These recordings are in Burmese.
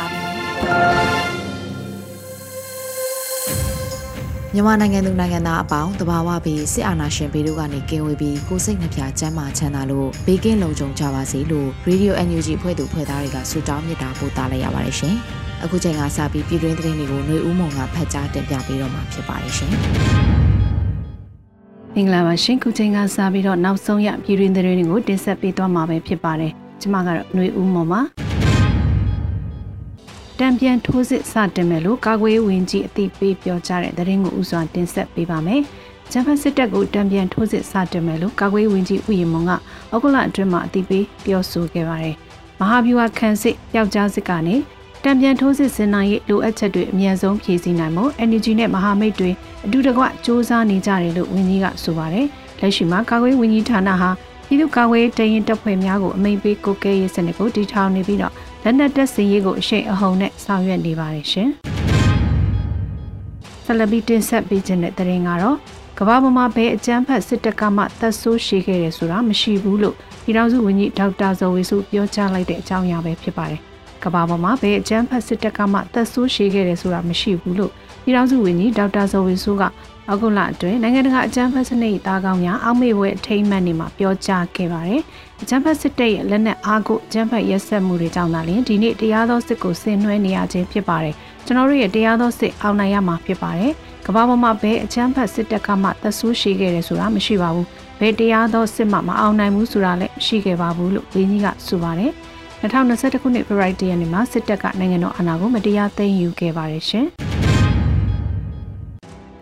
ါပြီ မြန်မာနိုင်ငံသူနိုင်ငံသားအပေါင်းတဘာဝပြီးစစ်အာဏာရှင်ဘေးတို့ကနေကင်းဝေးပြီးကိုစိတ်နှပြချမ်းမာချမ်းသာလို့ဘေးကင်းလုံခြုံကြပါစေလို့ Radio NUG ဖွဲ့သူဖွဲ့သားတွေကဆုတောင်းမေတ္တာပို့သလိုက်ရပါတယ်ရှင်။အခုချိန်ကစပြီးပြည်တွင်းသတင်းတွေကိုຫນွေဦးမုံကဖတ်ကြားတင်ပြပေးတော့မှာဖြစ်ပါတယ်ရှင်။မင်္ဂလာပါရှင်ခုချိန်ကစပြီးတော့နောက်ဆုံးရပြည်တွင်းသတင်းတွေကိုတင်ဆက်ပေးသွားမှာပဲဖြစ်ပါတယ်။ကျွန်မကတော့ຫນွေဦးမုံပါ။ တံပြန်ထိုးစစ်စတင်မယ်လို့ကာကွယ်ဝင်ကြီးအသိပေးပြောကြားတဲ့သတင်းကိုဥစွာတင်ဆက်ပေးပါမယ်။ဂျပန်စစ်တပ်ကိုတံပြန်ထိုးစစ်စတင်မယ်လို့ကာကွယ်ဝင်ကြီးဥယျာဉ်မွန်ကဩဂုတ်လအတွင်းမှာအသိပေးပြောဆိုခဲ့ပါတယ်။မဟာဗျူဟာခန့်စစ်ပျောက်ကြားစစ်ကနေတံပြန်ထိုးစစ်စင်နိုင်ရေးလိုအပ်ချက်တွေအမြန်ဆုံးဖြည့်ဆည်းနိုင်မှု energy နဲ့မဟာမိတ်တွေအတူတကွစ조사နေကြတယ်လို့ဝန်ကြီးကဆိုပါတယ်။လက်ရှိမှာကာကွယ်ဝင်ကြီးဌာနဟာပြည်သူ့ကာကွယ်တရင်တပ်ဖွဲ့များကိုအမိန့်ပေးကိုကဲရေးစနစ်ကိုတည်ထောင်နေပြီးတော့ လက်နက်တပ်စင်ရေးကိုအရှိန်အဟုန်နဲ့ဆောင်ရွက်နေပါတယ်ရှင်။ဆလဘီတင်ဆက်ပေးခြင်းတဲ့တရင်ကတော့ကမ္ဘာပေါ်မှာဘယ်အကြမ်းဖက်စစ်တပ်ကမှတပ်ဆိုးရှိခဲ့တယ်ဆိုတာမရှိဘူးလို့ပြည်ထောင်စုဝန်ကြီးဒေါက်တာဇော်ဝေစုပြောကြားလိုက်တဲ့အကြောင်းအရာပဲဖြစ်ပါတယ်။ကမ္ဘာပေါ်မှာဘယ်အကြမ်းဖက်စစ်တပ်ကမှတပ်ဆိုးရှိခဲ့တယ်ဆိုတာမရှိဘူးလို့ ပြည်ထောင်စုဝန်ကြီးဒေါက်တာဇော်ဝေစုကဩဂုတ်လအတွင်းနိုင်ငံတကာအကြမ်းဖက်စနစ်သားကောင်းများအောက်မေ့ဝဲအထိမ်းအမှတ်နေမှာပြောကြားခဲ့ပါတယ်။အကြမ်းဖက်စစ်တပ်ရဲ့လက်နက်အားကိုအကြမ်းဖက်ရက်စက်မှုတွေကြောင့်သာလျှင်ဒီနေ့တရားသောစစ်ကိုဆင်နွှဲနေရခြင်းဖြစ်ပါတယ်။ကျွန်တော်တို့ရဲ့တရားသောစစ်အောင်နိုင်ရမှာဖြစ်ပါတယ်။ကမ္ဘာပေါ်မှာဘယ်အကြမ်းဖက်စစ်တပ်ကမှသက်ဆိုးရှိခဲ့တယ်ဆိုတာမရှိပါဘူး။ဘယ်တရားသောစစ်မှမအောင်နိုင်ဘူးဆိုတာလည်းမရှိခဲ့ပါဘူးလို့ဝန်ကြီးကဆိုပါတယ်။2021ခုနှစ်ဖေဖော်ဝါရီလရက်နေ့မှာစစ်တပ်ကနိုင်ငံတော်အာဏာကိုမတရားသိမ်းယူခဲ့ပါတယ်ရှင်။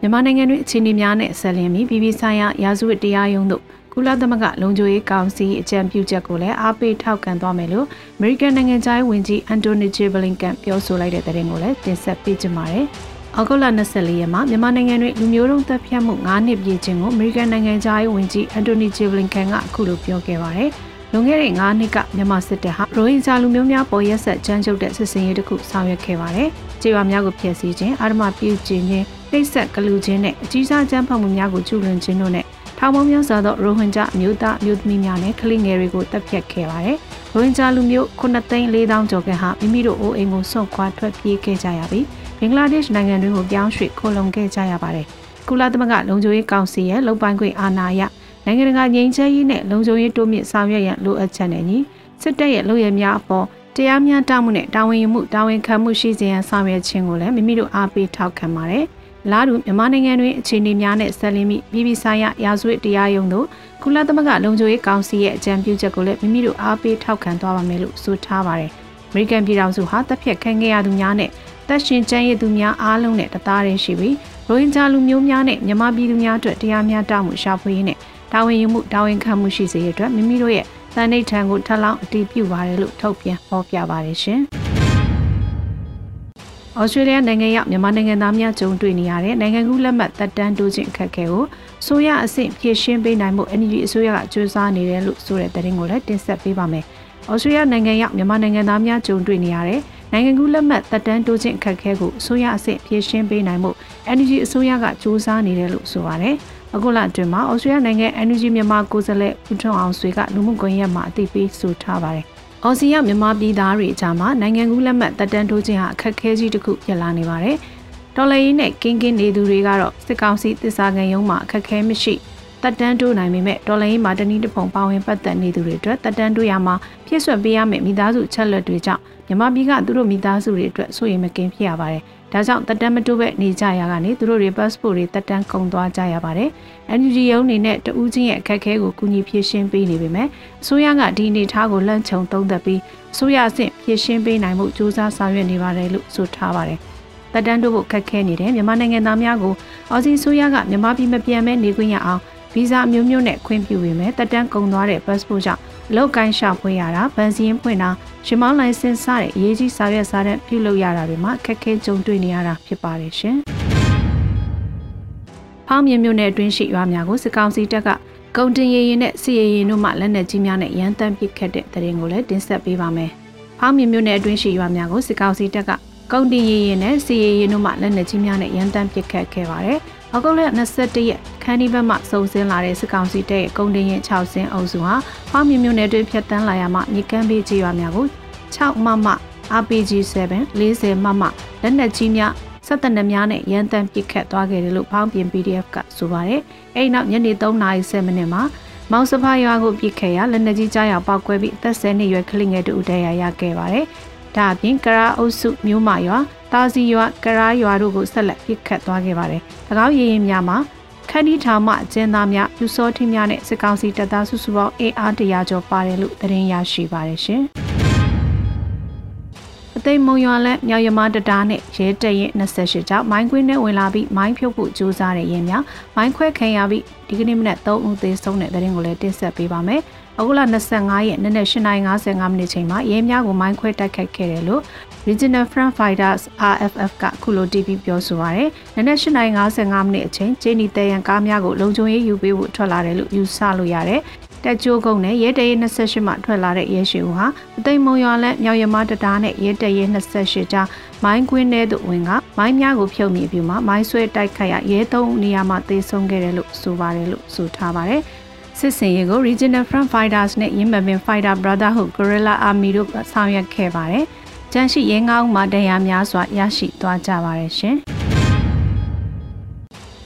မြန်မာနိုင်ငံတွင်အခြေအနေများနဲ့ဆက်လျင်းပြီးပြည်ပဆိုင်ရာရာဇဝတ်တရားရုံးတို့ကုလသမဂ္ဂလုံခြုံရေးကောင်စီအကြံပြုချက်ကိုလည်းအားပေးထောက်ခံသွားမယ်လို့ American နိုင်ငံသားဝန်ကြီး Anthony J. Blinken ပြောဆိုလိုက်တဲ့သတင်းကိုလည်းတင်ဆက်ပေးကြပါမယ်။အောက်တိုဘာ24ရက်မှာမြန်မာနိုင်ငံတွင်လူမျိုးတုံးတပ်ဖြတ်မှု9နှစ်ပြည့်ခြင်းကို American နိုင်ငံသားဝန်ကြီး Anthony J. Blinken ကအခုလိုပြောခဲ့ပါတယ်။လွန်ခဲ့တဲ့9နှစ်ကမြန်မာစစ်တပ်ဟာရိုဟင်ဂျာလူမျိုးများပေါ်ရက်ဆက်ကြမ်းကြုတ်တဲ့စစ်စင်ရေးတစ်ခုဆောင်ရွက်ခဲ့ပါတယ်။ကြေးရွာများကိုဖျက်ဆီးခြင်းအာဓမပြုခြင်းချင်း နှိပ်စက်ကလူချင်းနဲ့အကြီးစားကြမ်းဖက်မှုများကိုကျူးလွန်ခြင်းတို့နဲ့ထောင်ပေါင်းများစွာသောရိုဟင်ဂျာအမျိုးသားအမျိုးသမီးများနဲ့ကလေးငယ်တွေကိုတပ်ဖြတ်ခဲ့ပါတယ်။ရိုဟင်ဂျာလူမျိုး9သိန်း4000ကျော်ကဟာမိမိတို့အိုးအိမ်ကိုဆွန့်ခွာထွက်ပြေးခဲ့ကြရပြီးဘင်္ဂလားဒေ့ရှ်နိုင်ငံတွင်ကိုပြောင်းရွှေ့ခိုလုံခဲ့ကြရပါတယ်။ကုလသမဂ္ဂလုံခြုံရေးကောင်စီရဲ့လုံပိုင်ခွင့်အာဏာအရနိုင်ငံတကာငြိမ်းချမ်းရေးနဲ့လုံခြုံရေးတိုးမြင့်ဆောင်ရွက်ရန်လိုအပ်ချက်နဲ့ညီစစ်တပ်ရဲ့လုပ်ရများအပေါ်တရားမျှတမှုနဲ့တာဝန်ယူမှုတာဝန်ခံမှုရှိစေရန်ဆောင်ရွက်ခြင်းကိုလည်းမိမိတို့အားပေးထောက်ခံပါတယ်။ လာတူမြန်မာနိုင်ငံတွင်အခြေအနေများနဲ့ဆက်လင်းမိပြည်ပဆိုင်ရာရာဇဝတ်တရားရုံးတို့ကုလသမဂ္ဂလုံခြုံရေးကောင်စီရဲ့အကြံပြုချက်ကိုလည်းမိမိတို့အားပေးထောက်ခံသွားပါမယ်လို့ဆိုထားပါတယ်။အမေရိကန်ပြည်ထောင်စုဟာတပ်ဖြတ်ခံခဲ့ရသူများနဲ့တပ်ရှင်ကျန်းရည်သူများအားလုံးနဲ့တသားတည်းရှိပြီးရိုဟင်ဂျာလူမျိုးများနဲ့မြန်မာပြည်သူများအတွက်တရားမျှတမှုရှာဖွေရေးနဲ့တာဝန်ယူမှုတာဝန်ခံမှုရှိစေရတဲ့အတွက်မိမိတို့ရဲ့သံနှိဋ္ဌာန်ကိုထပ်လောင်းအတည်ပြုပါတယ်လို့ထုတ်ပြန်ဟောပြပါတယ်ရှင်။ ဩစတြေးလျနိုင်ငံရောက်မြန်မာနိုင်ငံသားများကြုံတွေ့နေရတဲ့နိုင်ငံကူးလက်မှတ်သက်တမ်းတိုးခြင်းအခက်အခဲကိုဆိုရအဆင့်ဖြည့်ရှင်းပေးနိုင်မှု NUG အစိုးရကကြိုးစားနေတယ်လို့ဆိုတဲ့သတင်းကိုလည်းတင်ဆက်ပေးပါမယ်။ဩစတြေးလျနိုင်ငံရောက်မြန်မာနိုင်ငံသားများကြုံတွေ့နေရတဲ့နိုင်ငံကူးလက်မှတ်သက်တမ်းတိုးခြင်းအခက်အခဲကိုအစိုးရအဆင့်ဖြည့်ရှင်းပေးနိုင်မှု NUG အစိုးရကကြိုးစားနေတယ်လို့ဆိုပါတယ်။အခုလအတွင်းမှာဩစတြေးလျနိုင်ငံ NUG မြန်မာကိုယ်စားလှယ်ဦးထွန်းအောင်ဆွေကလူမှုကွန်ရက်မှာအသိပေးဆိုထားပါတယ်။ အော်စီယာမြန်မာပြည်သားတွေအကြားမှာနိုင်ငံကူးလက်မှတ်တက်တန်းထိုးခြင်းဟာအခက်အခဲကြီးတစ်ခုဖြစ်လာနေပါတယ်။တော်လည်ရေးနဲ့ကင်းကင်းနေသူတွေကတော့စစ်ကောင်စီတစ္ဆာခံရုံးမှာအခက်အခဲမရှိတက်တန်းတိုးနိုင်ပေမဲ့တော်လည်ရေးမှာတနည်းတစ်ပုံပါဝင်ပတ်သက်နေသူတွေအတွက်တက်တန်းတိုးရမှာပြည့်စွက်ပေးရမယ့်မိသားစုချက်လက်တွေကြောင့်မြန်မာပြည်ကသူတို့မိသားစုတွေအတွက်စိုးရိမ်မကင်းဖြစ်ရပါတယ်။ ဒါကြောင့်တက်တမ်းမတိုးပဲနေကြရကနေသူတို့တွေ passport တွေတက်တမ်းကုန်သွားကြရပါတယ်။ NUG ရုံးအနေနဲ့တဦးချင်းရဲ့အခက်အခဲကိုကူညီဖြည့်ရှင်းပေးနေပေမဲ့အစိုးရကဒီအနေထားကိုလန့်ခြုံသုံးသပ်ပြီးအစိုးရအဆင့်ဖြည့်ရှင်းပေးနိုင်မှုစူးစမ်းဆောင်ရွက်နေပါတယ်လို့ဆိုထားပါတယ်။တက်တန်းတို့ဖို့ခက်ခဲနေတဲ့မြန်မာနိုင်ငံသားများကိုအော်စီဆိုရကမြန်မာပြည်မပြန်မဲနေခွင့်ရအောင်ဗီဇာမျိုးမျိုးနဲ့ခွင့်ပြုပေမဲ့တက်တန်းကုန်သွားတဲ့ passport ကြောင့် အလောက်ကိုင်းရှာဖွေရတာဗန်စီရင်ဖွင့်တာရှင်မောင်းလိုင်စင်စတဲ့အရေးကြီးစာရွက်စာတမ်းပြုလုပ်ရတာတွေမှာခက်ခဲကြုံတွေ့နေရတာဖြစ်ပါတယ်ရှင်။ဖောင်းမြင်မြို့နယ်အတွင်းရှိရွာများကိုစစ်ကောင်စီတပ်ကကုံတင်ရရင်နဲ့စီရရင်တို့မှလက်နက်ကြီးများနဲ့ရန်တမ်းပစ်ခတ်တဲ့တရင်ကိုလည်းတင်ဆက်ပေးပါမယ်။ဖောင်းမြင်မြို့နယ်အတွင်းရှိရွာများကိုစစ်ကောင်စီတပ်ကကုံတင်ရရင်နဲ့စီရရင်တို့မှလက်နက်ကြီးများနဲ့ရန်တမ်းပစ်ခတ်ခဲ့ပါတယ်။။ ဩဂုတ်လ22ရက်ခန်းဒီဘက်မှစုံစင်းလာတဲ့စစ်ကောင်စီတပ်ရဲ့ကုန်တင်ရင်6စင်းအုပ်စုဟာဖောင်းမြမြို့နယ်တွင်ဖြတ်တန်းလာရမှမြေကမ်းပေးကြီးရွာများကို6မမ RPG 7 40မမလက်နက်ကြီးများဆက်တနများနဲ့ရန်တမ်းပစ်ခတ်သွားခဲ့တယ်လို့ဖောင်းပြင် PDF ကဆိုပါတယ်။အဲဒီနောက်ညနေ3:30မိနစ်မှာမောင်စဖာရွာကိုပြစ်ခဲ့ရလက်နက်ကြီးကြားရောက်ပောက်ကွဲပြီးအသက်10နှစ်ရွယ်ကလေးငယ်တူတရားရခဲ့ပါတယ်။ ဒါအပြင်ကရာအုပ်စုမြို့မရွာတာစီရွာကရာရွာတို့ကိုဆက်လက်ပစ်ခတ်သွားခဲ့ပါတယ်။၎င်းရရင်များမှာခန္ဒီထာမအကျဉ်းသားများပြူစောထင်းများနဲ့စစ်ကောင်စီတပ်သားစုစုပေါင်းအင်အားတရာကျော်ပါတယ်လို့သတင်းရရှိပါတယ်ရှင်။ အသိမုံရွာလက်မြောက်ရမတတားနဲ့ရဲတက်ရင်28ကြောင့်မိုင်းခွင်းနဲ့ဝင်လာပြီးမိုင်းဖြုတ်ဖို့ကြိုးစားတဲ့ရင်များမိုင်းခွဲခံရပြီးဒီကနေ့မနက်3ဦးသေဆုံးတဲ့သတင်းကိုလည်းတင်ဆက်ပေးပါမယ်။အခုလ25ရက်နေ့နဲ့8:55မိနစ်ချိန်မှာရဲများကိုမိုင်းခွဲတိုက်ခိုက်ခဲ့တယ်လို့ Regional Front Fighters RFF ကခုလို TV ပြောဆိုပါရယ်။နနက်8:55မိနစ်အချိန်ဂျေနီတဲရန်ကားများကိုလုံခြုံရေးယူပေးဖို့ထွက်လာတယ်လို့ယူဆလို့ရတယ်။ တက်ကြိုးကုန်းနဲ့ရဲတရဲ28မှထွက်လာတဲ့ရဲရှိဦးဟာအသိမုံရွာလက်မြောက်ရမတတားနဲ့ရဲတရဲ28ကြားမိုင်းကွင်းထဲသို့ဝင်ကမိုင်းများကိုဖြုတ်မိပြီးမှမိုင်းဆွဲတိုက်ခိုက်ရရဲသုံးနေရာမှာတေဆုံးခဲ့တယ်လို့ဆိုပါတယ်လို့ဆိုထားပါတယ်။စစ်စင်ရေးကို Regional Front Fighters နဲ့ရင်းမပင် Fighter Brotherhood Guerrilla Army တို့ဆောင်ရွက်ခဲ့ပါတယ်။ကျန်းရှိရဲငောင်းမှာတရားများစွာရရှိသွားကြပါတယ်ရှင်။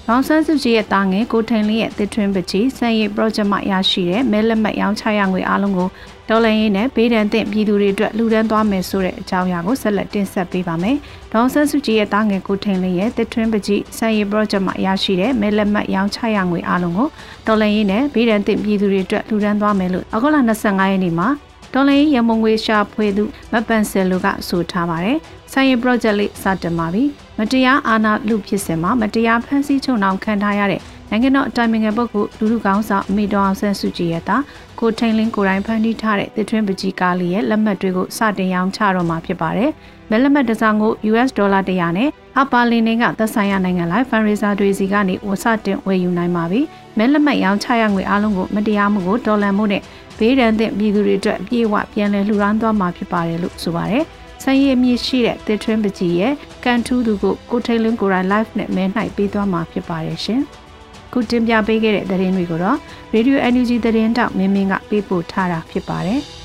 ဘောင်ဆန်းစုကြည်ရဲ့တာငယ်ကိုထိန်လေးရဲ့တစ်ထွင်းပကြီးစံရည် project မှာရရှိတဲ့မဲလက်မှတ်ရောင်းချရငွေအားလုံးကိုဒေါ်လာရင်းနဲ့ဘေးဒဏ်သင့်ပြည်သူတွေအတွက်လှူဒန်းသွားမယ်ဆိုတဲ့အကြောင်းအရာကိုဆက်လက်တင်ဆက်ပေးပါမယ်။ဒေါန်ဆန်းစုကြည်ရဲ့တာငယ်ကိုထိန်လေးရဲ့တစ်ထွင်းပကြီးစံရည် project မှာရရှိတဲ့မဲလက်မှတ်ရောင်းချရငွေအားလုံးကိုဒေါ်လာရင်းနဲ့ဘေးဒဏ်သင့်ပြည်သူတွေအတွက်လှူဒန်းသွားမယ်လို့အောက်တိုဘာ25ရက်နေ့မှာ ဒေါ်လာရမုံငွေရှာဖွေသူမပန်ဆယ်လိုကဆိုထားပါတယ်။ဆိုင်ရင် project လေးစတင်ပါပြီ။မတရားအာဏာလူဖြစ်စင်မှာမတရားဖမ်းဆီးချုပ်နှောင်ခံထားရတဲ့နိုင်ငံတော်အတိုင်ပင်ခံပုဂ္ဂိုလ်လူလူကောင်းဆောင်အမေတော်အောင်ဆန်းစုကြည်ရဲ့တာကိုထိန်လင်းကိုတိုင်းဖန်တီးထားတဲ့တစ်ထွင်းပကြီးကားလေးရဲ့လက်မှတ်တွေကိုစတင်ရောင်းချတော့မှာဖြစ်ပါတယ်။မဲလက်မှတ်တစ်စောင်ကို US ဒေါ်လာ100နဲ့ဟာပါလင်နေကသက်ဆိုင်ရာနိုင်ငံလိုက်ဖန်ရီဇာတွေစီကနေဝစတင်ဝယ်ယူနိုင်ပါပြီ။မဲလက်မှတ်ရောင်းချရငွေအလုံးကိုမတရားမှုကိုဒေါ်လာမှုနဲ့ ဘေးရန်သင့်ပြည်သူတွေအတွက်အပြည့်အဝပြန်လည်လှူဒါန်းသွားမှာဖြစ်ပါတယ်လို့ဆိုပါတယ်။ဆိုင်ရည်မြင့်ရှိတဲ့တစ်ထွင်းပကြီးရဲ့ကန်ထူးသူကိုကိုထိန်လင်းကိုရိုင်း live နဲ့မဲနှိုက်ပေးသွားမှာဖြစ်ပါတယ်ရှင်။ခုတင်ပြပေးခဲ့တဲ့သတင်းတွေကိုတော့ Radio NUG သတင်းတောက်မင်းမင်းကပေးပို့ထားတာဖြစ်ပါတယ်။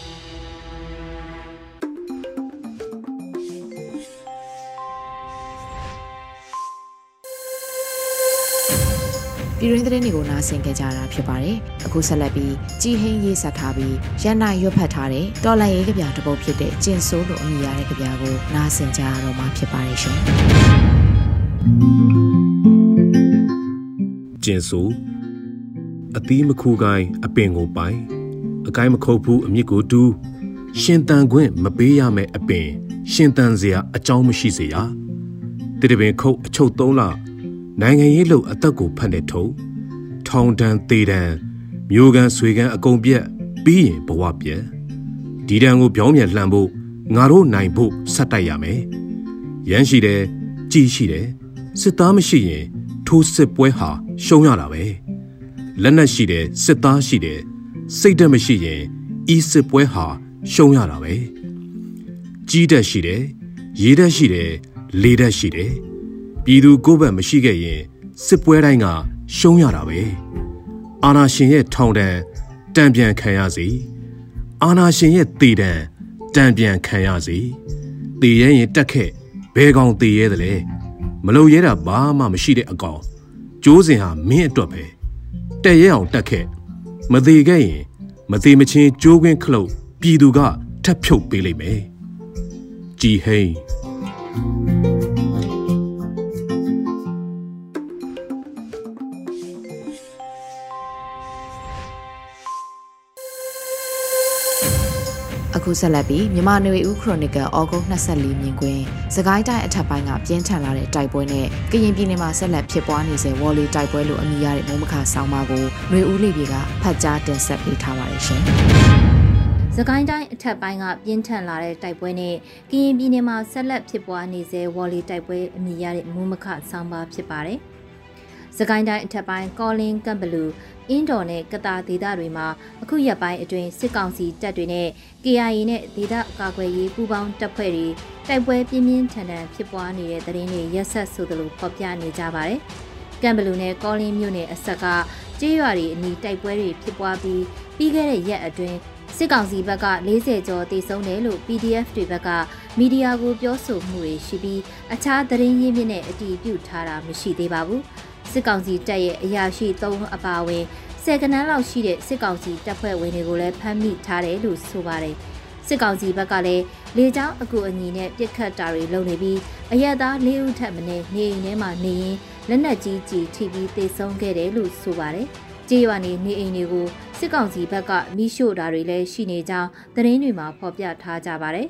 ပြည်ရင်းသတင်းတွေကိုနားဆင်ကြကြတာဖြစ်ပါတယ်။အခုဆက်လက်ပြီးကြီးဟင်းရေးဆက်ထားပြီးရန်နာရွတ်ဖတ်ထားတဲ့တော်လန်ရေးကြပြတစ်ပုဒ်ဖြစ်တဲ့ကျင်ဆိုးလို့အမည်ရတဲ့ကြပြကိုနားဆင်ကြရတော့မှာဖြစ်ပါတယ်ရှင်။ကျင်ဆိုအသီးမခူကိုင်းအပင်ကိုပိုင်အကိုင်းမခုတ်ဘူးအမြစ်ကိုတူးရှင်တန်ခွင့်မပေးရမယ်အပင် ရှင်တန်စရာအကြောင်းမရှိစေရတတပင်ခုတ်အချုပ်သုံးလ နိုင်ငံရေးလို့အသက်ကိုဖတ်နေထုံထောင်တန်းသေးတန်းမျိုးကန်ဆွေကန်အကုန်ပြက်ပြီးရင်ဘဝပြက်ဒီတန်းကိုပြောင်းပြန်လှန်ဖို့ငါတို့နိုင်ဖို့ဆက်တိုက်ရမယ်ရမ်းရှိတယ်ကြည်ရှိတယ်စစ်သားမရှိရင်ထိုးစစ်ပွဲဟာရှုံးရတာပဲလက်နက်ရှိတယ်စစ်သားရှိတယ်စိတ်ဓာတ်မရှိရင်ဤစစ်ပွဲဟာရှုံးရတာပဲကြီးတက်ရှိတယ်ရေးတက်ရှိတယ်လေတက်ရှိတယ် ပြည်သူကိုယ်ဘက်မရှိခဲ့ရင်စစ်ပွဲတိုင်းကရှုံးရတာပဲအာနာရှင်ရဲ့ထောင်တန်းတံပြန်ခံရစီအာနာရှင်ရဲ့တေတံတံပြန်ခံရစီတေရဲရင်တက်ခဲ့ဘဲကောင်တေရဲတယ်လေမလုံရဲတာဘာမှမရှိတဲ့အကောင်ကျိုးစင်ဟာမင်းအတွက်ပဲတဲ့ရဲအောင်တက်ခဲ့မသေးခဲ့ရင်မသေးမချင်းကျိုးခွင်းခလုတ်ပြည်သူကထပ်ဖြုတ်ပေးလိမ့်မယ်ကြည်ဟိန် အခုဆက်လက်ပြီးမြမနွေဦးခရိုနီကယ်ဩဂုတ်24မြင်ကွင်းစကိုင်းတိုင်းအထက်ပိုင်းကပြင်းထန်လာတဲ့တိုက်ပွဲနဲ့ကရင်ပြည်နယ်မှာဆက်လက်ဖြစ်ပွားနေစေဝေါ်လီတိုက်ပွဲလို့အမည်ရတဲ့မုံမခဆောင်းပါကိုနွေဦးလေးတွေကဖတ်ကြားတင်ဆက်ပေးထားပါတယ်ရှင်။စကိုင်းတိုင်းအထက်ပိုင်းကပြင်းထန်လာတဲ့တိုက်ပွဲနဲ့ကရင်ပြည်နယ်မှာဆက်လက်ဖြစ်ပွားနေစေဝေါ်လီတိုက်ပွဲအမည်ရတဲ့မုံမခဆောင်းပါဖြစ်ပါတယ်။စကိုင်းတိုင်းအထက်ပိုင်းကောလင်းကမ်ဘလူ အင်းတော်နဲ့ကတာဒေသတွေမှာအခုရက်ပိုင်းအတွင်းစစ်ကောင်စီတပ်တွေနဲ့ KIA နဲ့ဒေသကာကွယ်ရေးပူးပေါင်းတပ်ဖွဲ့တွေတိုက်ပွဲပြင်းပြင်းထန်ထန်ဖြစ်ပွားနေတဲ့သတင်းတွေရက်ဆက်ဆိုသလိုဖော်ပြနေကြပါတယ်။ကမ်ဘလူနဲ့ကောလင်းမြို့နယ်အဆက်ကကျေးရွာတွေအနီးတိုက်ပွဲတွေဖြစ်ပွားပြီးပြီးခဲ့တဲ့ရက်အတွင်းစစ်ကောင်စီဘက်က40ကျော်တည်ဆုံးတယ်လို့ PDF တွေဘက်ကမီဒီယာကိုပြောဆိုမှုတွေရှိပြီးအခြားသတင်းရင်းမြစ်နဲ့အတည်ပြုထားတာမရှိသေးပါဘူး။ စစ်ကောင်စီတပ်ရဲ့အရာရှိ3အပါအဝင်ဆယ်ကနန်းလောက်ရှိတဲ့စစ်ကောင်စီတပ်ဖွဲ့ဝင်တွေကိုလည်းဖမ်းမိထားတယ်လို့ဆိုပါတယ်စစ်ကောင်စီဘက်ကလည်းလေကြောင်းအကူအညီနဲ့ပြစ်ခတ်တာတွေလုပ်နေပြီးအရက်သား၄ဦးထပ်မင်းနေအိမ်ထဲမှာနေရင်လက်နက်ကြီးကြီးထိပြီးတေဆုံးခဲ့တယ်လို့ဆိုပါတယ်ကြေးရွာနေနေအိမ်တွေကိုစစ်ကောင်စီဘက်ကမိရှို့တာတွေလည်းရှိနေကြောင်းသတင်းတွေမှာဖော်ပြထားကြပါတယ်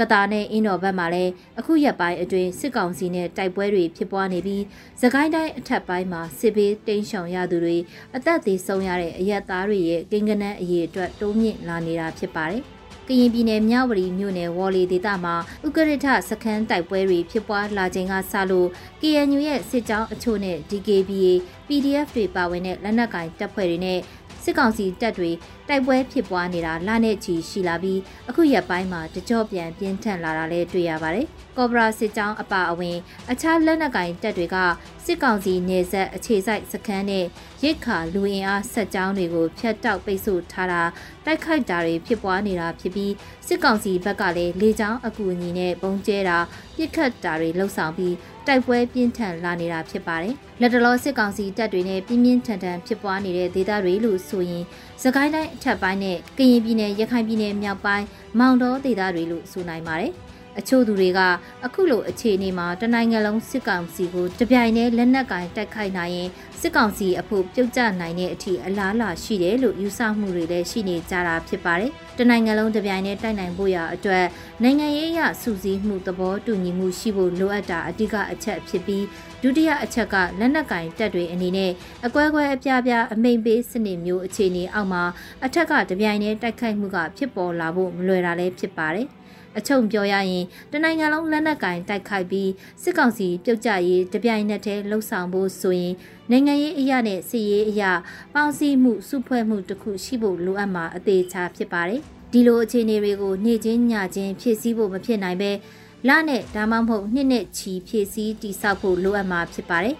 ကတာနဲ့အင်းတော်ဘက်မှာလည်းအခုရက်ပိုင်းအတွင်းစစ်ကောင်စီနဲ့တိုက်ပွဲတွေဖြစ်ပွားနေပြီးသခိုင်းတိုင်းအထက်ပိုင်းမှာစစ်ဘေးတိမ်းရှောင်ရသူတွေအသက်သေးဆုံးရတဲ့အရက်သားတွေရဲ့ကိန်းဂဏန်းအရေးအတွက်တိုးမြင့်လာနေတာဖြစ်ပါတယ်။ကရင်ပြည်နယ်မြဝတီမြို့နယ်ဝေါ်လီဒေသမှာဥကရထစခန်းတိုက်ပွဲတွေဖြစ်ပွားလာချိန်ကစလို့ KNU ရဲ့စစ်ကြောင်းအချို့နဲ့ DKBA PDF တွေပါဝင်တဲ့လက်နက်ကင်တပ်ဖွဲ့တွေနဲ့ စစ်ကောင်စီတပ်တွေတိုက်ပွဲဖြစ်ပွားနေတာလနဲ့ချီရှိလာပြီးအခုရက်ပိုင်းမှာတကြော့ပြန်ပြင်းထန်လာတာလည်းတွေ့ရပါတယ်။ ကော့ဘရာစစ်ကြောင်းအပါအဝင် အခြားလက်နက်ကင်တပ်တွေကစစ်ကောင်စီနေဆက်အခြေစိုက်စခန်းနဲ့ရိတ်ခါလူအင်အားဆက်ကြောင်းတွေကိုဖျက်တောက်ပိတ်ဆို့ထားတာတိုက်ခိုက်တာတွေဖြစ်ပွားနေတာဖြစ်ပြီးစစ်ကောင်စီဘက်ကလည်းလေကြောင်းအကူအညီနဲ့ပုံကျဲတာပြစ်ခတ်တာတွေလှုပ်ဆောင်ပြီးတိုက်ပွဲပြင်းထန်လာနေတာဖြစ်ပါတယ်။လက်တလောစစ်ကောင်စီတပ်တွေနဲ့ပြင်းပြင်းထန်ထန်ဖြစ်ပွားနေတဲ့ဒေသတွေလို့ဆိုရင်စကိုင်းတိုင်းအထက်ပိုင်းနဲ့ကရင်ပြည်နယ်ရခိုင်ပြည်နယ်မြောက်ပိုင်းမောင်တော်ဒေသတွေလို့ဆိုနိုင်ပါတယ်။ အချို့သူတွေကအခုလိုအခြေအနေမှာတနိုင်ငံလုံးစစ်ကောင်စီကိုတပြိုင်တည်းလက်နက်ကင်တိုက်ခိုက်နိုင်ရင်စစ်ကောင်စီအဖို့ပြုတ်ကျနိုင်တဲ့အထိအလားအလာရှိတယ်လို့ယူဆမှုတွေလည်းရှိနေကြတာဖြစ်ပါတယ်။တနိုင်ငံလုံးတပြိုင်တည်းတိုက်နိုင်ဖို့ရအတွက်နိုင်ငံရေးအရစူးစီးမှုသဘောတူညီမှုရှိဖို့လိုအပ်တာအဓိကအချက်ဖြစ်ပြီးဒုတိယအချက်ကလက်နက်ကင်တပ်တွေအနေနဲ့အကွဲကွဲအပြားပြားအမိန်ပေးစနစ်မျိုးအခြေအနေအောက်မှာအထက်ကတပြိုင်တည်းတိုက်ခိုက်မှုကဖြစ်ပေါ်လာဖို့မလွယ်တာလည်းဖြစ်ပါတယ်။ အချုံပြောရရင်တနိုင်ငံလုံးလက်နက်ကင်တိုက်ခိုက်ပြီးစစ်ကောင်စီပြုတ်ကျရေးတပြိုင်နက်တည်းလှုပ်ဆောင်ဖို့ဆိုရင်နိုင်ငံရေးအရာနဲ့စီရေးအရာပေါင်းစည်းမှုစုဖွဲ့မှုတစ်ခုရှိဖို့လိုအပ်မှာအသေးချာဖြစ်ပါတယ်ဒီလိုအခြေအနေတွေကိုနေ့ချင်းညချင်းဖြည့်ဆည်းဖို့မဖြစ်နိုင်ပဲလနဲ့ဒါမှမဟုတ်နှစ်နဲ့ချီဖြည့်ဆည်းတိစောက်ဖို့လိုအပ်မှာဖြစ်ပါတယ်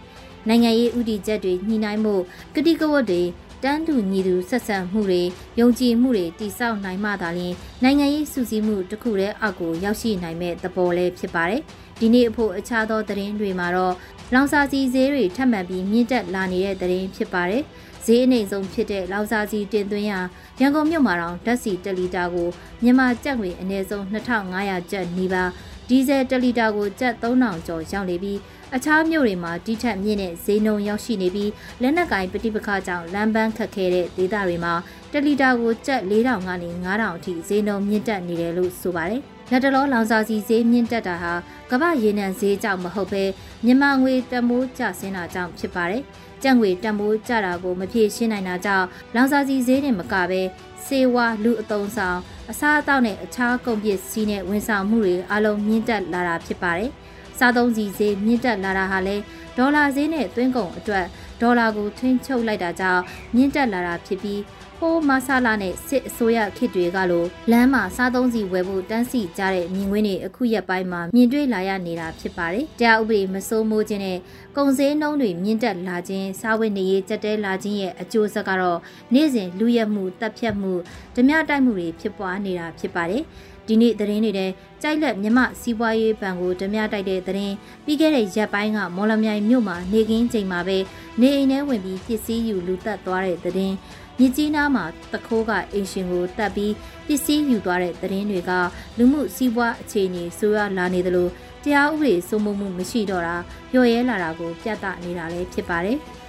နိုင်ငံရေးဥတီချက်တွေညှိနှိုင်းမှုကတိကဝတ်တွေ တန်းတူညီသူဆက်ဆံမှုတွေယုံကြည်မှုတွေတည်ဆောက်နိုင်မှသာလျှင်နိုင်ငံရေးစုစည်းမှုတစ်ခုတည်းအောက်ကိုရောက်ရှိနိုင်မဲ့သဘောလည်းဖြစ်ပါတယ်။ဒီနေ့အဖို့အခြားသောသတင်းတွေမှာတော့လောင်စာစီဈေးတွေထပ်မံပြီးမြင့်တက်လာနေတဲ့သတင်းဖြစ်ပါတယ်။ဈေးအနှိမ်ဆုံးဖြစ်တဲ့လောင်စာစီတင်သွင်းရာရန်ကုန်မြို့မှာတော့ဓာတ်ဆီ1လီတာကိုမြန်မာကျပ်ငွေအနည်းဆုံး2500ကျပ်နီးပါးဒီဇယ်1လီတာကိုကျပ်3000ကျော်ရောက်နေပြီး အခြားမြို့တွေမှာတိထက်မြင့်တဲ့ဈေးနှုန်းရောက်ရှိနေပြီးလက်နက်ကိုင်ပဋိပက္ခကြောင့်လမ်းပန်းခတ်ခဲတဲ့ဒေသတွေမှာတလီတာကိုကျပ်4000ကနေ9000အထိဈေးနှုန်းမြင့်တက်နေတယ်လို့ဆိုပါတယ်။လက်တလောလောင်စာစီဈေးမြင့်တက်တာဟာကမ္ဘာရေနံဈေးကြောင့်မဟုတ်ဘဲမြန်မာငွေတန်ဖိုးကျဆင်းတာကြောင့်ဖြစ်ပါတယ်။ကြံ့ငွေတန်ဖိုးကျတာကိုမဖြေရှင်းနိုင်တာကြောင့်လောင်စာစီဈေးနဲ့မကဘဲစေဝါလူအုံဆောင်အစားအသောက်နဲ့အခြားကုန်ပစ္စည်းနဲ့ဝန်ဆောင်မှုတွေအလုံးမြင့်တက်လာတာဖြစ်ပါတယ်။ စားသုံးစီဈေးမြင့်တက်လာတာဟာလည်းဒေါ်လာဈေးနဲ့သွင်းကုန်အတွက်ဒေါ်လာကိုထိန်းချုပ်လိုက်တာကြောင့်မြင့်တက်လာတာဖြစ်ပြီးဟိုးမဆလာနဲ့စစ်အစိုးရခေတ်တွေကလိုလမ်းမှာစားသုံးစီဝယ်ဖို့တန်းစီကြတဲ့မြင်ကွင်းတွေအခုရက်ပိုင်းမှာမြင်တွေ့လာရနေတာဖြစ်ပါတယ်။တရားဥပဒေမစိုးမိုးခြင်းနဲ့ကုန်စည်နှုန်းတွေမြင့်တက်လာခြင်းစားဝတ်နေရေးကြက်တဲလာခြင်းရဲ့အကျိုးဆက်ကတော့နေ့စဉ်လူရက်မှုတပ်ဖြတ်မှုဓမြတိုက်မှုတွေဖြစ်ပွားနေတာဖြစ်ပါတယ်။ ဒီနေ့သတင်းတွေထဲကြိုက်လက်မြမစီးပွားရေးဘဏ်ကိုဓမြတိုက်တဲ့သတင်းပြီးခဲ့တဲ့ရက်ပိုင်းကမော်လမြိုင်မြို့မှာနေကင်းချိန်မှာပဲနေအိမ်ထဲဝင်ပြီးပစ္စည်းယူလူတက်သွားတဲ့သတင်းမြစ်ကြီးနားမှာတခိုးကအင်ရှင်ကိုတပ်ပြီးပစ္စည်းယူသွားတဲ့သတင်းတွေကလူမှုစီးပွားအခြေအနေဆိုးရွားလာနေသလိုတရားဥပဒေစိုးမိုးမှုမရှိတော့တာရော့ရဲလာတာကိုပြသနေတာလည်းဖြစ်ပါတယ်။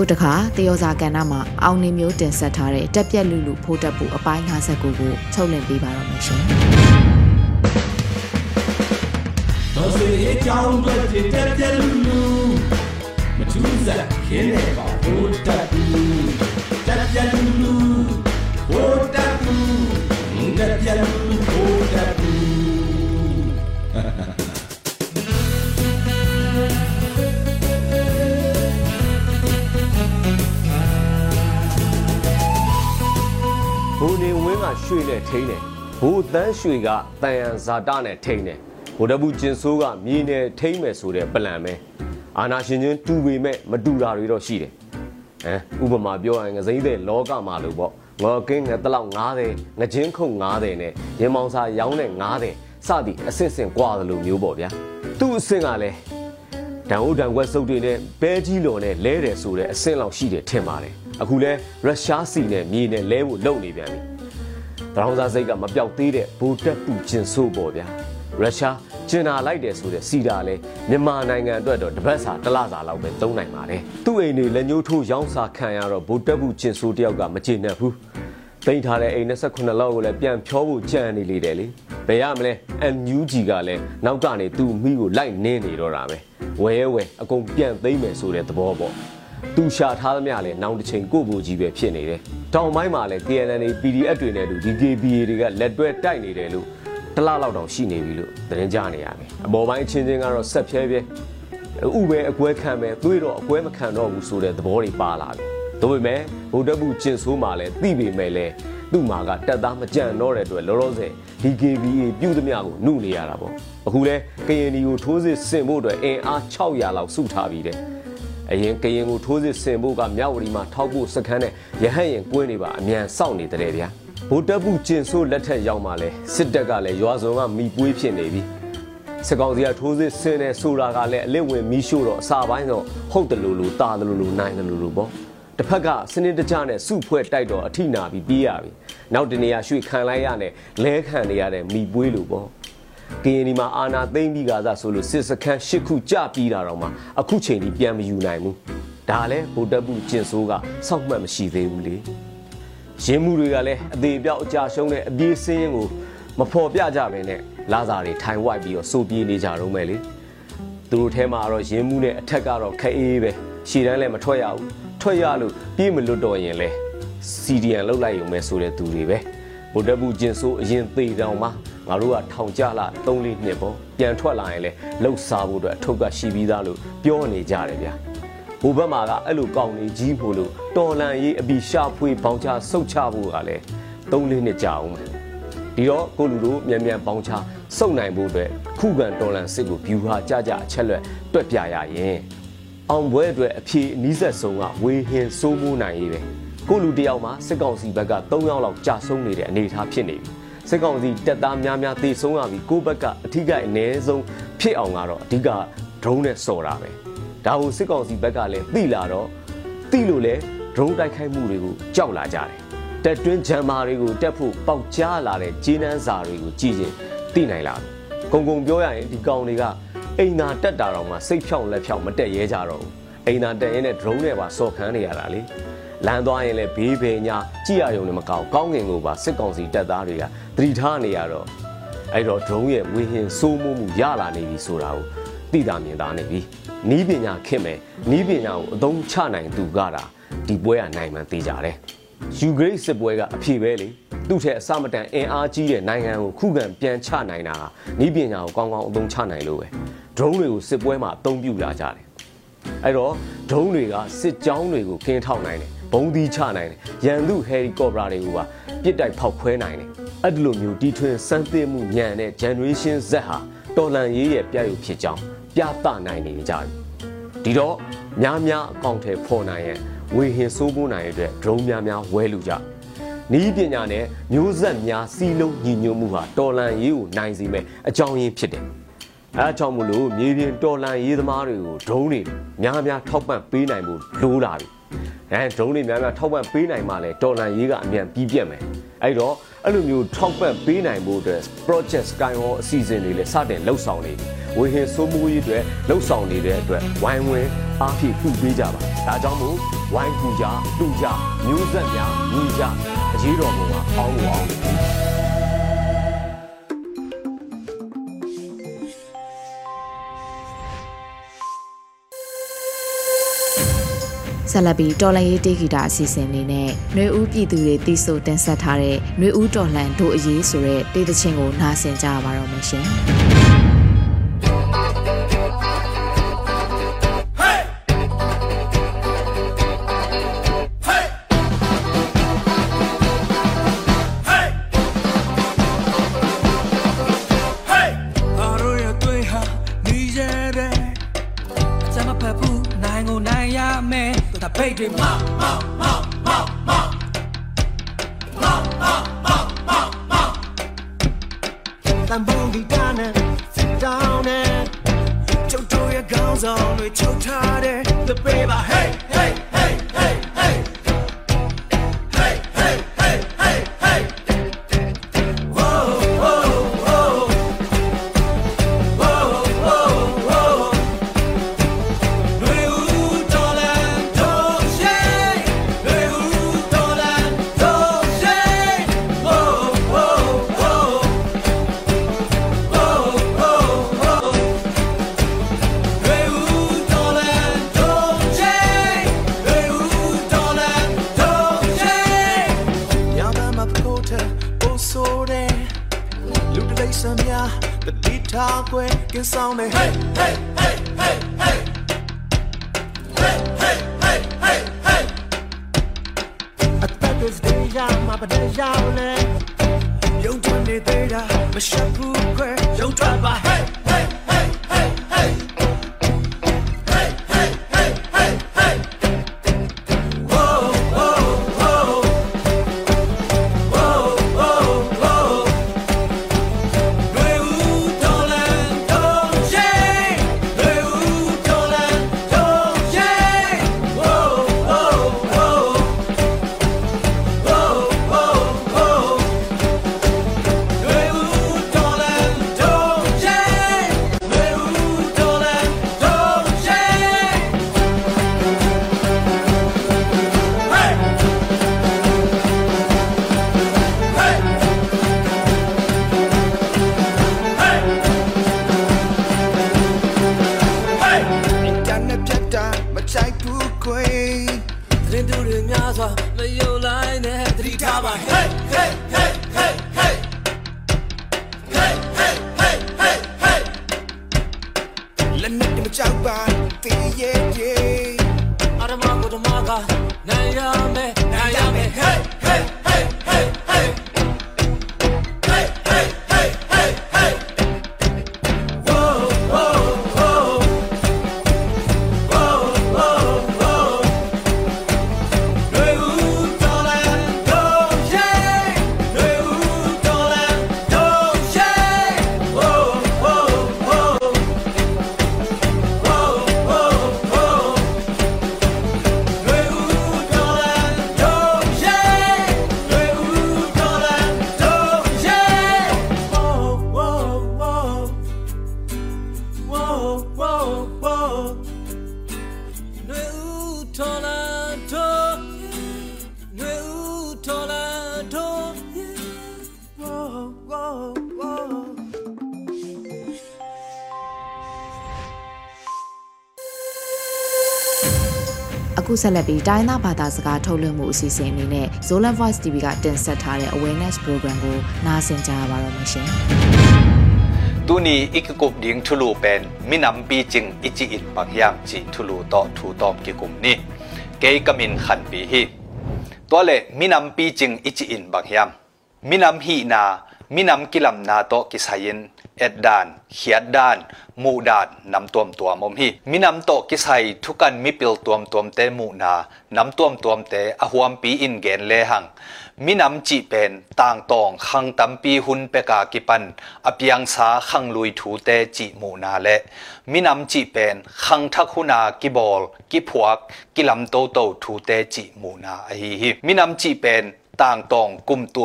ခုတခါတယောဇာကဏ္ဍမှာအောင်နေမျိုးတင်ဆက်ထားတဲ့တက်ပြက်လူလူဖိုးတက်ပူအပိုင်း59ကိုချုပ်လင်ပေးပါတော့မယ်ရှင်။တော်စေအကြောင်းတွေတက်ပြက်လူလူမထူးစားခင်းနေပါဖိုးတက်ပူတက်ပြက်လူလူ ရွှေနဲ့ထိန်းတယ်ဘိုးတန်းရွှေကတန်ရန်ဇာတနဲ့ထိန်းတယ်ဘိုးတပူကျင်ဆိုးကမြေနယ်ထိန်းမယ်ဆိုတဲ့ပလန်ပဲအာနာရှင်ချင်းတူပေမဲ့မတူတာတွေတော့ရှိတယ်ဟမ်ဥပမာပြောရင်ငစိမ့်တဲ့လောကမှာလို့ပေါ့ငေါ်ကင်းငတလောက်90ငချင်းခုံ90နဲ့ရင်မောင်စာရောင်းတဲ့90စသည်အစစ်စင်ကွာတယ်လို့မျိုးပေါ့ဗျာသူ့အစင်ကလည်းဒန်အိုဒန်ကွက်စုပ်တွေနဲ့ဘဲကြီးလော်နဲ့လဲတယ်ဆိုတဲ့အဆင့်လောက်ရှိတယ်ထင်ပါတယ်အခုလဲရုရှားစီနဲ့မြေနဲ့လဲဖို့လုပ်နေပြန်ပြီတ ရောင်းစားစိတ်ကမပြောက်သေးတဲ့ဘူတက်ပူကျင်ဆိုးပေါ့ဗျာရုရှားကျင်နာလိုက်တယ်ဆိုတဲ့စီတာလဲမြန်မာနိုင်ငံအတွက်တော့တပတ်စာတစ်လစာလောက်ပဲသုံးနိုင်ပါတယ်သူ့အိမ်တွေလက်ညှိုးထိုးရောင်းစာခံရတော့ဘူတက်ပူကျင်ဆိုးတယောက်ကမကျေနပ်ဘူးတိန်ထားတဲ့အိမ်28လောက်ကိုလည်းပြန်ဖြောဖို့ကြံနေလေတယ်လေဘယ်ရမလဲ NUG ကလည်းနောက်ကနေသူ့မိကိုလိုက်နင်းနေတော့တာပဲဝဲဝဲအကုန်ပြန်သိမ့်မယ်ဆိုတဲ့သဘောပေါ့ သူရှာထားသမျှလဲနောင်တစ်ချိန်ကိုကိုကြီးပဲဖြစ်နေတယ်တောင်ပိုင်းမှာလဲ KNN PDF တွေနဲ့တူ DKBA တွေကလက်တွဲတိုက်နေတယ်လို့တလားလောက်တောင်ရှိနေပြီလို့သတင်းကြားနေရပြီအပေါ်ပိုင်းအချင်းချင်းကတော့ဆက်ဖြဲဖြဲဥပဲအကွဲခံမယ်သွေးတော့အကွဲမခံတော့ဘူးဆိုတဲ့သဘောတွေပါလာပြီဒါပေမဲ့ဗုဒ္ဓဘုကျင်ဆိုးမှာလဲသိပေမဲ့လဲသူ့မှာကတက်သားမကြံတော့တဲ့အတွက်လောလောဆယ် DKBA ပြုသမျှကိုနှုတ်နေရတာပေါ့အခုလဲကရင်ဒီကိုထိုးစစ်ဆင်ဖို့အတွက်အင်အား600လောက်စုထားပြီးတဲ့ အရင်ကရင်ကိုထိုးစစ်ဆင်ဖို့ကမြောက်ဝတီမှာထောက်ဖို့စခန်းနဲ့ရဟတ်ရင်ကွင်းနေပါအမြန်စောင့်နေတဲ့ဗျာဗိုလ်တပ်ဘူးကျင်ဆိုးလက်ထက်ရောက်မှလဲစစ်တပ်ကလည်းရွာစုံကမိပွေးဖြစ်နေပြီစစ်ကောင်စီကထိုးစစ်ဆင်နေဆိုတာကလည်းအလစ်ဝင်မီးရှို့တော့အစာပိုင်းတော့ဟုတ်တယ်လို့လို့တာတယ်လို့လို့နိုင်တယ်လို့လို့ပေါ့တစ်ဖက်ကစနစ်တကျနဲ့စုဖွဲ့တိုက်တော့အထိနာပြီးပြေးရပြီနောက်တနေရာရွှေခံလိုက်ရနဲ့လဲခံနေရတဲ့မိပွေးလို့ပေါ့ ကရင်ဒီမှာအာနာသိမ့်ပြီးကစားဆိုလို့စစ်စခန်း၈ခုကြပြီးတာတော့မှအခုချိန်ဒီပြန်မယူနိုင်ဘူးဒါလည်းဗိုလ်တပ်ဘူးကျင်ဆိုးကစောက်မှတ်မရှိသေးဘူးလေရင်းမှုတွေကလည်းအသေးပြောက်အကြရှုံးတဲ့အပြေးစင်းရင်ကိုမဖော်ပြကြဘဲနဲ့လာစာတွေထိုင်ဝိုက်ပြီးတော့စိုးပြေးနေကြတော့မယ်လေသူတို့ထဲမှာတော့ရင်းမှုနဲ့အထက်ကတော့ခအေးပဲရှည်တန်းလည်းမထွက်ရဘူးထွက်ရလို့ပြေးမလွတ်တော့ရင်လဲစီဒီယန်လောက်လိုက်ရုံပဲဆိုတဲ့သူတွေပဲဗိုလ်တပ်ဘူးကျင်ဆိုးအရင်သေးတောင်မှ ငါတို့ကထောင်ကြလာ3လေးနှစ်ပေါ့ပြန်ထွက်လာရင်လဲလှုပ်စားဖို့အတွက်အထုပ်ကရှိပြီးသားလို့ပြောနေကြတယ်ဗျာဟိုဘက်မှာကအဲ့လိုကောင်းနေကြီးဖို့လို့တော်လန်ရေးအပီရှာဖွေပေါင်ချဆုတ်ချဖို့ကလည်း3လေးနှစ်ကြာအောင်မယ်ဒီတော့ကိုလူတို့မြန်မြန်ပေါင်ချစုပ်နိုင်ဖို့အတွက်ခုခံတော်လန်စစ်ကိုဗျူဟာကြကြအချက်လက်တွက်ပြရရင်အောင်ပွဲအတွက်အဖြေအနည်းဆက်ဆုံးကဝေဟင်စိုးမိုးနိုင်ရေးပဲကိုလူတယောက်မှာစစ်ကောင်စီဘက်က3ယောက်လောက်ကြာဆုံးနေတဲ့အနေအထားဖြစ်နေပြီ စစ်ကောင်စီတက်သားများများတေဆုံးရပြီကိုဘက်ကအထီးကအနည်းဆုံးဖြစ်အောင်ကတော့အဓိက drone နဲ့စော်တာပဲဒါကိုစစ်ကောင်စီဘက်ကလည်းသိလာတော့သိလို့လဲ drone တိုက်ခိုက်မှုတွေကိုကြောက်လာကြတယ်တက်တွင်းဂျမ်မာတွေကိုတက်ဖို့ပေါက်ကြားလာတဲ့ဂျင်းနှန်းစာတွေကိုကြည့်ရင်သိနိုင်လာပြီ။ကုံကုံပြောရရင်ဒီကောင်တွေကအိမ်သာတက်တာတော့မှစိတ်ဖြောင်းလက်ဖြောင်းမတက်ရဲကြတော့ဘူး။အိမ်သာတက်ရင်လည်း drone နဲ့ပါစော်ခန်းနေရတာလေ။ လမ်းသွားရင်လည်းဘေးဘေညာကြည့်ရရုံနဲ့မကောင်းကောင်းကင်ကိုပါစစ်ကောင်စီတပ်သားတွေကသတိထားနေရတော့အဲ့တော့ drone ရဲ့ဝေဟင်စိုးမိုးမှုရလာနေပြီဆိုတာကိုသိတာမြင်တာနေပြီ။နီးပညာခင်မယ်နီးပညာကိုအသုံးချနိုင်သူကတာဒီပွဲကနိုင်မှန်သိကြတယ်။ယူဂရိတ်စစ်ပွဲကအဖြေပဲလေသူ့ထက်အစမတန်အင်အားကြီးတဲ့နိုင်ငံကိုခုခံပြန်ချနိုင်တာနီးပညာကိုကောင်းကောင်းအသုံးချနိုင်လို့ပဲဒရုန်းတွေကိုစစ်ပွဲမှာအသုံးပြုလာကြတယ်အဲ့တော့ဒရုန်းတွေကစစ်ကြောင်းတွေကိုကင်းထောက်နိုင်တယ် ဘုံသီးချနိုင်တယ်ရန်သူဟယ်ရီကော်ပတာတွေကိုပါပြစ်တိုက်ဖောက်ခွဲနိုင်တယ်အဲ့ဒီလိုမျိုးတီထွင်စမ်းသစ်မှုညံတဲ့ generation Z ဟာတော်လန်ရေးရဲ့ပြရုပ်ဖြစ်ကြောင်းပြသနိုင်နေကြပြီဒီတော့များများအကောင့်ထဲပေါ်နိုင်ရင်ဝေဟင်စိုးမိုးနိုင်တဲ့အတွက် drone များများဝဲလူကြနီးပညာနဲ့မျိုးဆက်များစီးလုံးညီညွတ်မှုဟာတော်လန်ရေးကိုနိုင်စေမဲ့အကြောင်းရင်းဖြစ်တယ်။အဲအကြောင်းမလို့မြေပြင်တော်လန်ရေးသမားတွေကိုဒုံးတွေများများထောက်ပံ့ပေးနိုင်ဖို့လိုလာပြီ။ အဲဒုံးတွေများများထောက်ပံ့ပေးနိုင်မှလည်းတော်လန်ရေးကအမြန်ပြီးပြတ်မယ်။အဲ့တော့အဲ့လိုမျိုးထောက်ပံ့ပေးနိုင်ဖို့အတွက် project sky hall အစီအစဉ်တွေလည်းစတင်လှုပ်ဆောင်နေပြီ။ဝေဟင်စိုးမိုးရေးအတွက်လှုပ်ဆောင်နေတဲ့အတွက်ဝိုင်းဝန်းအားဖြည့်ကူပေးကြပါ။ဒါကြောင့်မို့ဝိုင်းကူကြတူကြမျိုးဆက်များညီကြအရေးတော်ပုံကအောင်းလို့အောင် ဆက်လက်ပြီးတော်လန်ရေးတေဂီတာအစီအစဉ်လေးနဲ့နှွေဦးပြည်သူတွေတည်ဆိုတင်ဆက်ထားတဲ့နှွေဦးတော်လန်ဒိုအရေးဆိုတဲ့တေးသချင်းကိုနားဆင်ကြပါတော့မယ်ရှင်။ focus me. Hey, hey. ဆက်လက်ပြီးတိုင်းသားဘာသာစကားထုတ်လွှင့်မှုအစီအစဉ်အနေနဲ့ Zolan Voice TV ကတင်ဆက်ထားတဲ့ Awareness Program ကိုနားဆင်ကြရပါတော့မရှင်။တူနီအိကကုပ်ဒင်းထူလူပန်မိနမ်ပီချင်းအချီအင်ပန်ယမ်ချီထူလူတော့ထူတော့ကေကုမ်နီကေကမင်ခန်ပီဟီตัวเลมินำปีจิงอิจิอินบางยามมินำฮีนา มินำกิลำนาโตกิสายินเอ็ดดานเขียดดานมูดานนำตัวมตัวมมฮีมินำโตกิสายทุกันมิปิลตัวมตัวมเตมูนานำตัวมตัวมเตอหวมปีอินเกนเลหังมินำจีเป็นต่างตองขังตัมปีหุนเปกากิปันอภิยังสาขังลุยถูเตจีมูนาเลมินำจีเป็นขังทักหุนากิบอลกิพวกกิลำโตโตถูเตจีมูนาอฮีฮีมินำจีเป็น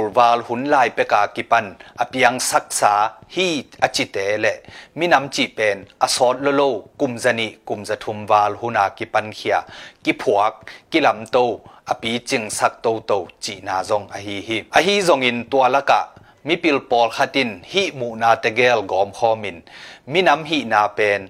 รวาลหุนลายเปกากิปันอเปียงศักษาฮีอจิเตเลมินำจีเป็นอสอดโลโลกุมจนิกุมจะทุมวาลหุนากิปันเขียกิพวกกิลำโตอปีจิงสักโตโตจีนาจงอหีฮีอหีจงอินตัวละกะมิปิลปอลขัดินฮีมูนาเตเกลกอมคอมินมินำฮีนาเป็น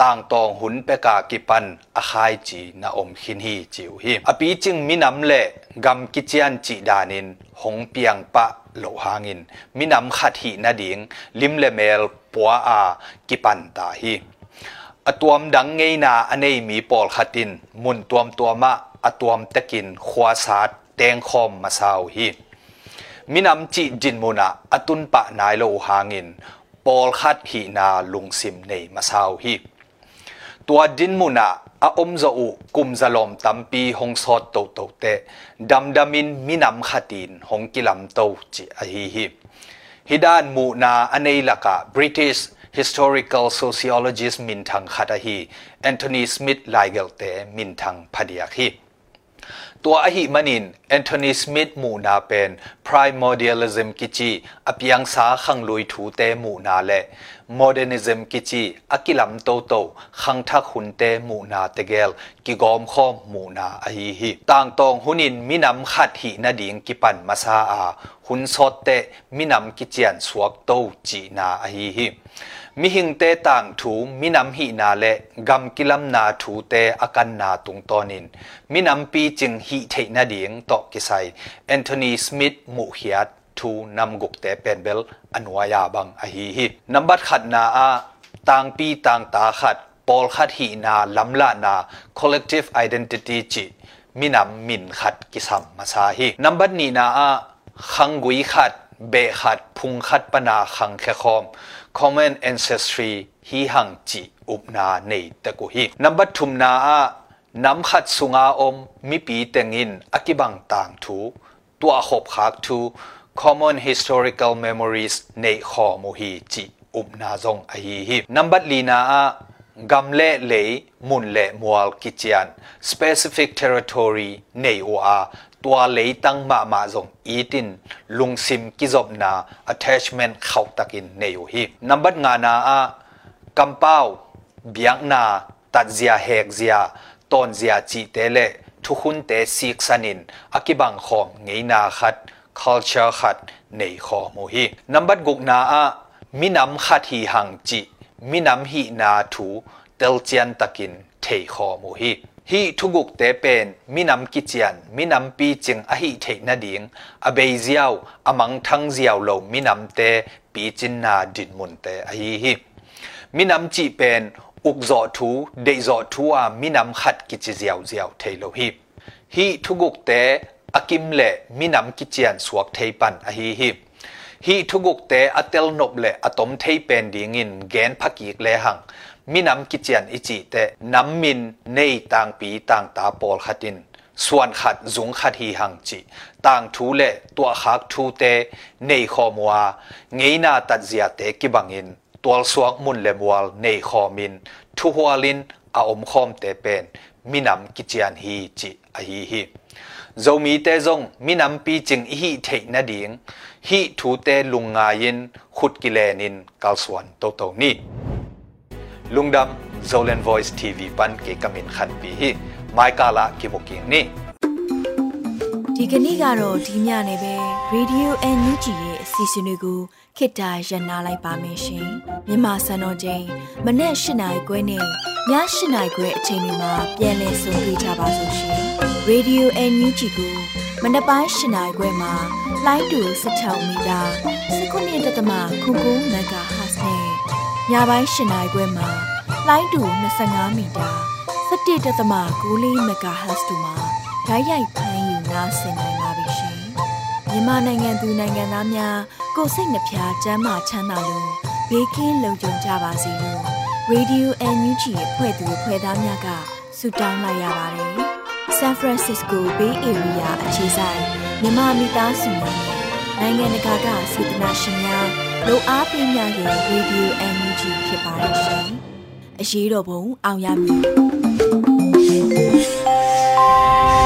ต่างตองหุนเปกากิปันอาคายจีนาอมขินฮีจิวฮีอปีจึงมินำเละกำกิจยันจีดานินหงเปียงปะโลหางินมินำขัดหีนาดิงลิมเลเมลปัวอากิปันตาฮีอตวมดังไงนาอเนมีปอลขัดินมุนตวมตัวมะอตวมตะกินขวาสาดแตงคอมมาสาวฮีมินำจีจินมุนาอตุนปะนายโลหางินปอลขัดหีนาลุงซิมในมาสาวฮี ตัวดินมุนาอาอมจะอุกุมจะลมตัมปีหงสอดโตโตเตดำดามินมินำขัดินหงกิลัมโตจิอหิฮิฮิดานมูนาอเนลกะ British historical sociologist มินทังขัดฮีแอนโทนีสมิธไลเกลเตมินทังพดียฮี ตัวอหิมันินแอนโทนีสมิธหมู่นาเป็นพรายโมเดลิซึมกิจิอภิยังสาขังลุยถูเตหมู่นาเละ modernism กิจิอกิลัมโตโตขังทักหุนเตหมู่นาเตเกลกิกอมข้อมหมู่นาอหิหิต่างตองหุนินมินำขัดหินาดิงกิปันมาซาอาหุนสดเตมินำกิเจียนสวกโตจีนาอหิหิ มิหิงเตต่างถูมินำหินาเลกำกิลัมนาถูเตอากันนาตุงตอนินมินำปีจึงหิเทนาเดียงตอกกิไซแอนโทนีสมิธมุฮิยัดถูนำกุกเตเป็นเบลอันวายาบังอหีฮินำบัดขัดนาอาต่างปีต่างตาขัดปอลขัดหีนาลำลานา collective identity จิมินำมินขัดกิสัมมาซาฮินำบัดนีนาอาขังกุยขัดเบขัดพุงขัดปนาขังแคคอม common ancestry hi hang chi upna nei ta ko hi number thum na a nam khat sunga om mi pi tengin akibang tang thu tua hop khak thu common historical memories nei kho mu hi chi um na zong a hi hi number lina a gamle le mun le mual kichian specific territory nei o a ตัวเลยตั้งมามาส่งอีตินลุงซิมกิจบนา attachment เข้าตักินในอยู่ฮีนับบัดงานาอากำเป้าเบียงนาตัดเสียแหกเสียตอนเสียจีเตเลทุกคนเตสิกสนินอากิบังขอมไงนาขัด culture ขัดในขอมูฮีนับบัดกุกนาอามินำขัดฮีหังจิมินำฮีนาถูเตลเจียนตักินเทขอมูฮี hi thuguk te pen minam ki chian minam pi ching a hi thei na ding a bei ziaw amang thang ziaw lo minam te pi chin na din mun te a hi hi minam chi pen uk zo thu dei zo thu a minam khat ki chi ziaw ziaw thei lo hi hi thuguk te akim le minam ki chian suak thei pan a hi hi hi thuguk te atel nop le atom thei pen ding in gen phakik le hang มินำกิจันอิจิเตน้ำมินในต่างปีต่างตาปอลขัดินส่วนขัดสงขัดฮีหังจิต่างทูเลตัวหักทูเตในขอมัวเงยนาตัดเสียเตกิบังอินตัวสวงมุนเลมวลในขอมินทุหัวลินอาอมคอมเตเป็นมินำกิจันฮีจิอฮีฮีเจ้ามีเตจงมินำปีจึงฮีเทนดิงฮีทูเตลุงงายินขุดกิเลนินกาลสวนโตโตนี้ lungdam zolen voice tv pan ke kamin khan pi hi mai kala ki booking ni ဒီကနေ့ကတော့ဒီညနေပဲ Radio NUG ရဲ့အစီအစဉ်လေးကိုခေတ္တရ延လိုက်ပါမယ်ရှင်မြန်မာစံတော်ချိန်မနေ့၈နိုင်ခွဲနဲ့ည၈နိုင်ခွဲအချိန်တွေမှာပြောင်းလဲဆိုပြကြပါလို့ရှင် Radio NUG ကိုမနက်ပိုင်း၈နိုင်ခွဲမှာလိုင်းတူ16မီတာ19.7မဂါဟတ်နဲ့ ညပိုင်း၈နိုင်ခွဲမှာလိုင်းတူ25မီတာ17.6မဂါဟတ်တို့မှာဓာတ်ရိုက်ဖမ်းယူနားဆင်နိုင်ပါပြီရှင်မြန်မာနိုင်ငံသူနိုင်ငံသားများကိုစိတ်နှဖျားစမ်းမချမ်းသာလို့ဘေးကင်းလုံခြုံကြပါစေလို့ Radio NUG ရဲ့ဖွဲ့သူဖွဲ့သားများကဆုတောင်းလိုက်ရပါတယ်။ San Francisco Bay Area အခြေဆိုင်မြန်မာမိသားစုများနိုင်ငံတကာကစေတနာရှင်များ လိုအားပေးများရဲ့ Radio NUG ဖြစ်ပါတယ်ရှင်။အရေးတော်ပုံအောင်ရမည်။